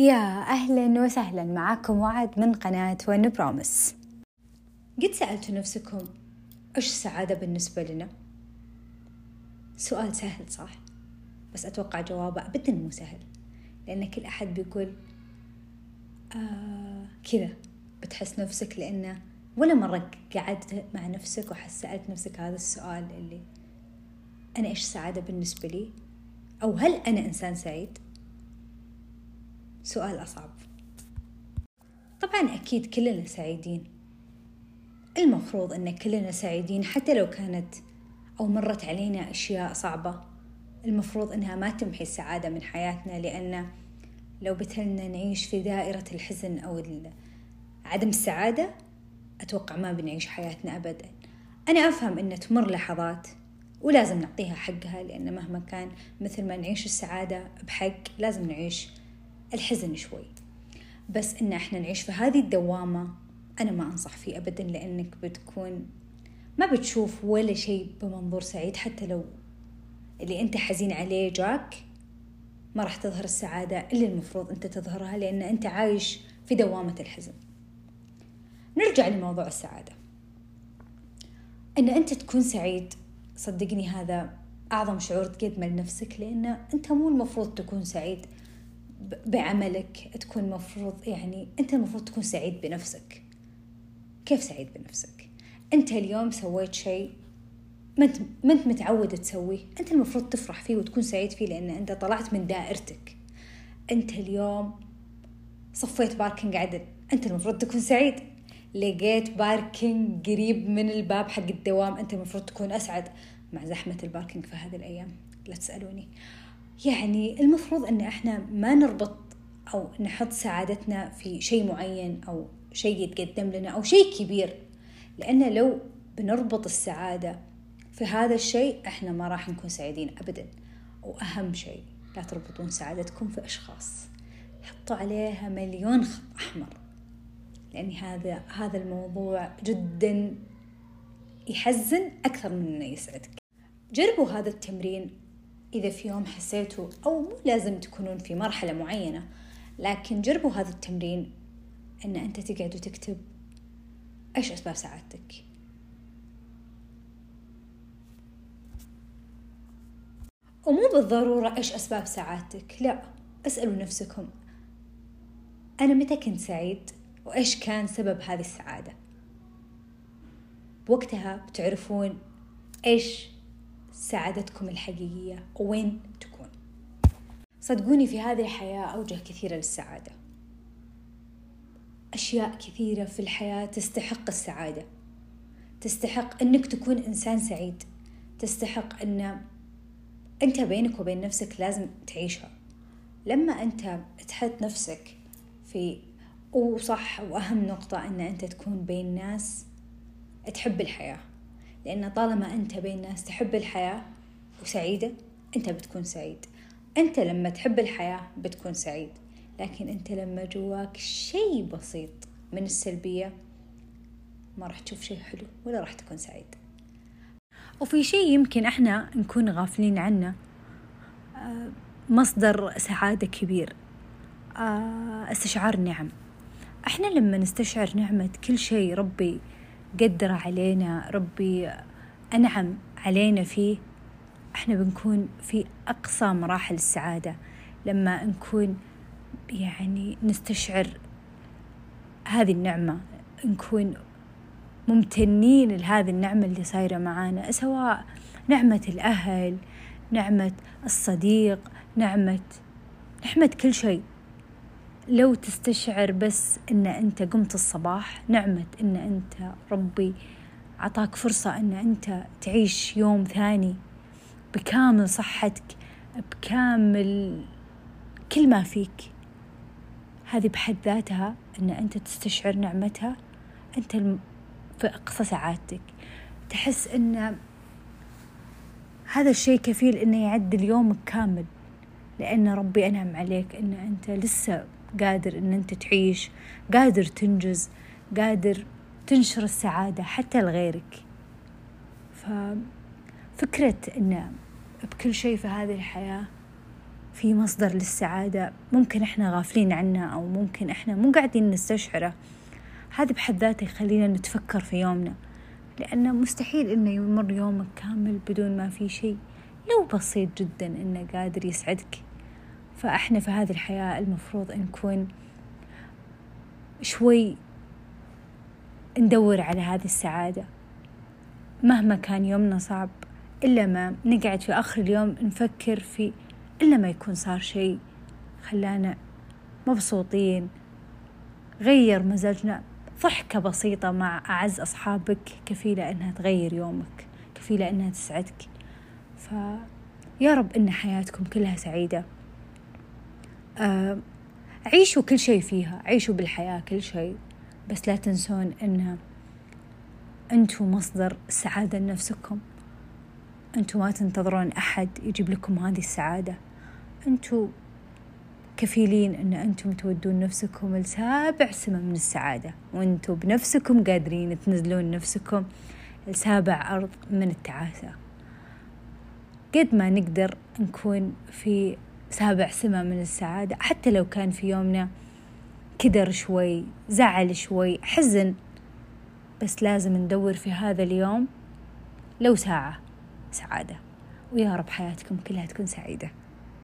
يا أهلا وسهلا معاكم وعد من قناة ون بروميس قد سألتوا نفسكم إيش السعادة بالنسبة لنا؟ سؤال سهل صح؟ بس أتوقع جوابه أبدا مو سهل لأن كل أحد بيقول آه كذا بتحس نفسك لأنه ولا مرة قعدت مع نفسك وسألت نفسك هذا السؤال اللي أنا إيش السعادة بالنسبة لي؟ أو هل أنا إنسان سعيد؟ سؤال أصعب. طبعا أكيد كلنا سعيدين. المفروض أن كلنا سعيدين حتى لو كانت أو مرت علينا أشياء صعبة. المفروض أنها ما تمحي السعادة من حياتنا لأن لو بتلنا نعيش في دائرة الحزن أو عدم السعادة أتوقع ما بنعيش حياتنا أبدا. أنا أفهم أن تمر لحظات ولازم نعطيها حقها لأن مهما كان مثل ما نعيش السعادة بحق لازم نعيش الحزن شوي. بس إن إحنا نعيش في هذه الدوامة أنا ما أنصح فيه أبدا لأنك بتكون ما بتشوف ولا شيء بمنظور سعيد حتى لو اللي أنت حزين عليه جاك ما راح تظهر السعادة اللي المفروض أنت تظهرها لأن أنت عايش في دوامة الحزن. نرجع لموضوع السعادة. أن أنت تكون سعيد صدقني هذا أعظم شعور تقدمه لنفسك لأن أنت مو المفروض تكون سعيد. بعملك تكون مفروض يعني أنت المفروض تكون سعيد بنفسك. كيف سعيد بنفسك؟ أنت اليوم سويت شيء ما انت ما أنت متعود تسويه. أنت المفروض تفرح فيه وتكون سعيد فيه لأن أنت طلعت من دائرتك. أنت اليوم صفيت parking عدل. أنت المفروض تكون سعيد. لقيت parking قريب من الباب حق الدوام. أنت المفروض تكون أسعد. مع زحمة ال parking في هذه الأيام. لا تسألوني. يعني المفروض إن إحنا ما نربط أو نحط سعادتنا في شيء معين أو شيء يتقدم لنا أو شيء كبير. لأن لو بنربط السعادة في هذا الشيء إحنا ما راح نكون سعيدين ابدا. واهم شيء لا تربطون سعادتكم في أشخاص. حطوا عليها مليون خط أحمر. لاني هذا هذا الموضوع جدا يحزن أكثر من إنه يسعدك. جربوا هذا التمرين إذا في يوم حسيتوا أو مو لازم تكونون في مرحلة معينة لكن جربوا هذا التمرين إن أنت تقعد وتكتب إيش أسباب سعادتك. ومو بالضرورة إيش أسباب سعادتك لا اسألوا نفسكم. أنا متى كنت سعيد؟ وإيش كان سبب هذه السعادة؟ بوقتها بتعرفون إيش سعادتكم الحقيقية وين تكون. صدقوني في هذه الحياة أوجه كثيرة للسعادة. أشياء كثيرة في الحياة تستحق السعادة. تستحق أنك تكون إنسان سعيد. تستحق أن أنت بينك وبين نفسك لازم تعيشها. لما أنت تحط نفسك في وصح وأهم نقطة أن أنت تكون بين ناس تحب الحياة. لأن طالما أنت بين ناس تحب الحياة وسعيدة أنت بتكون سعيد. أنت لما تحب الحياة بتكون سعيد. لكن أنت لما جواك شيء بسيط من السلبية ما راح تشوف شيء حلو ولا راح تكون سعيد. وفي شيء يمكن إحنا نكون غافلين عنه آه، مصدر سعادة كبير آه، استشعار النعم إحنا لما نستشعر نعمة كل شيء ربي قدر علينا ربي أنعم علينا فيه. إحنا بنكون في أقصى مراحل السعادة. لما نكون يعني نستشعر هذه النعمة نكون ممتنين لهذه النعمة اللي صايرة معانا سواء نعمة الأهل نعمة الصديق نعمة نعمة كل شيء. لو تستشعر بس إن أنت قمت الصباح نعمة إن أنت ربي عطاك فرصة إن أنت تعيش يوم ثاني بكامل صحتك بكامل كل ما فيك. هذه بحد ذاتها إن أنت تستشعر نعمتها. أنت في أقصى سعادتك. تحس إن هذا الشيء كفيل إنه يعدل يومك كامل. لأن ربي أنعم عليك إن أنت لسه قادر إن أنت تعيش قادر تنجز قادر تنشر السعادة حتى لغيرك. ففكرة إن بكل شيء في هذه الحياة في مصدر للسعادة ممكن إحنا غافلين عنه أو ممكن إحنا مو قاعدين نستشعره هذا بحد ذاته يخلينا نتفكر في يومنا. لأنه مستحيل إنه يمر يومك كامل بدون ما في شيء لو بسيط جدا إنه قادر يسعدك. فإحنا في هذه الحياة المفروض نكون شوي ندور على هذه السعادة. مهما كان يومنا صعب إلا ما نقعد في آخر اليوم نفكر في إلا ما يكون صار شيء خلانا مبسوطين. غير مزاجنا ضحكة بسيطة مع أعز أصحابك كفيلة إنها تغير يومك كفيلة إنها تسعدك. فيا رب إن حياتكم كلها سعيدة. آه عيشوا كل شيء فيها عيشوا بالحياة كل شيء. بس لا تنسون إن أنتوا مصدر السعادة لنفسكم. أنتوا ما تنتظرون أحد يجيب لكم هذه السعادة. أنتوا كفيلين أن أنتم تودون نفسكم لسابع سما من السعادة. وأنتم بنفسكم قادرين تنزلون نفسكم لسابع أرض من التعاسة. قد ما نقدر نكون في سابع سما من السعادة. حتى لو كان في يومنا كدر شوي زعل شوي حزن بس لازم ندور في هذا اليوم لو ساعة سعادة. ويا رب حياتكم كلها تكون سعيدة.